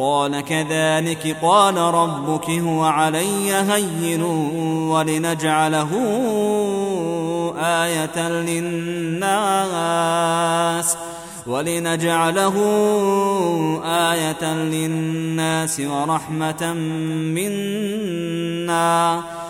قال كذلك قال ربك هو علي هين ولنجعله آية للناس ولنجعله آية للناس ورحمة منا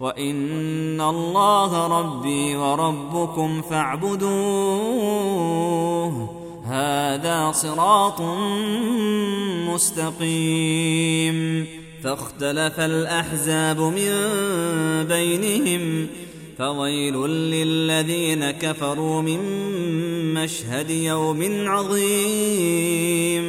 وإن الله ربي وربكم فاعبدوه هذا صراط مستقيم فاختلف الأحزاب من بينهم فويل للذين كفروا من مشهد يوم عظيم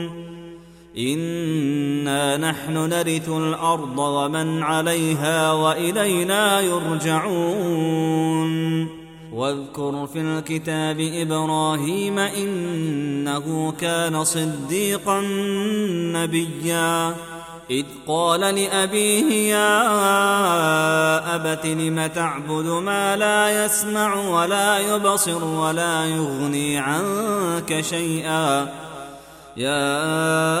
إنا نحن نرث الأرض ومن عليها وإلينا يرجعون. واذكر في الكتاب إبراهيم إنه كان صديقا نبيا. إذ قال لأبيه يا أبت لم تعبد ما لا يسمع ولا يبصر ولا يغني عنك شيئا؟ يا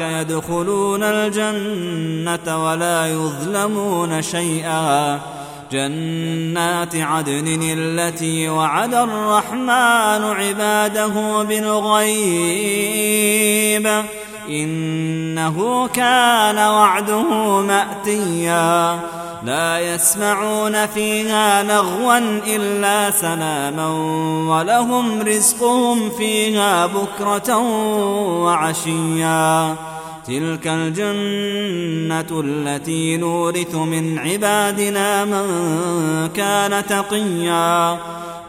يدخلون الجنة ولا يظلمون شيئا. جنات عدن التي وعد الرحمن عباده بالغيب. إنه كان وعده مأتيا. لا يسمعون فيها لغوا إلا سلاما ولهم رزقهم فيها بكرة وعشيا. تلك الجنة التي نورث من عبادنا من كان تقيا.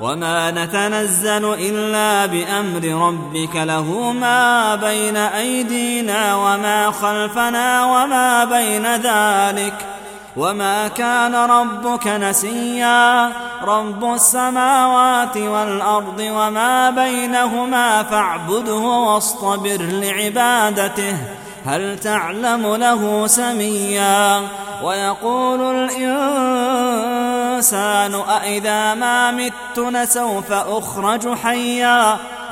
وما نتنزل إلا بأمر ربك له ما بين أيدينا وما خلفنا وما بين ذلك. وما كان ربك نسيا رب السماوات والأرض وما بينهما فاعبده واصطبر لعبادته هل تعلم له سميا ويقول الإنسان أإذا ما مت لسوف أخرج حيا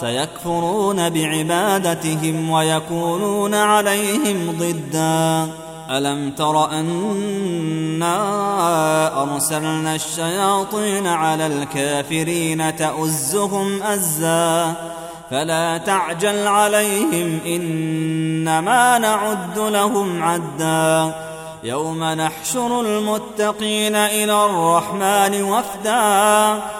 سيكفرون بعبادتهم ويكونون عليهم ضدا. ألم تر أنا أرسلنا الشياطين على الكافرين تؤزهم أزا؟ فلا تعجل عليهم إنما نعد لهم عدا. يوم نحشر المتقين إلى الرحمن وفدا.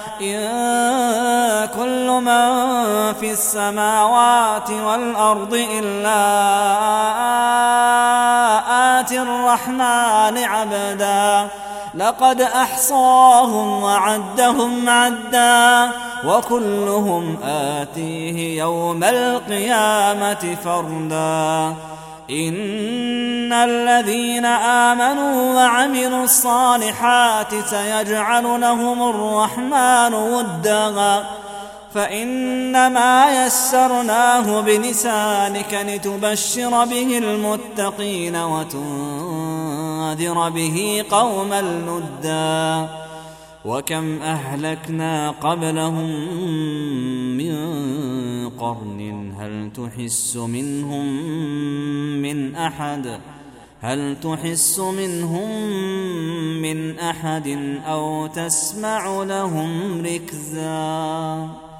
إن كل من في السماوات والأرض إلا آتي الرحمن عبدا. لقد أحصاهم وعدهم عدا وكلهم آتيه يوم القيامة فردا. إن الذين آمنوا وعملوا الصالحات سيجعل لهم الرحمن ودا. فإنما يسرناه بلسانك لتبشر به المتقين وتنذر به قوما لدا وكم أهلكنا قبلهم من قرن هل تحس منهم من أحد؟ هل تحس منهم من أحد أو تسمع لهم ركزا؟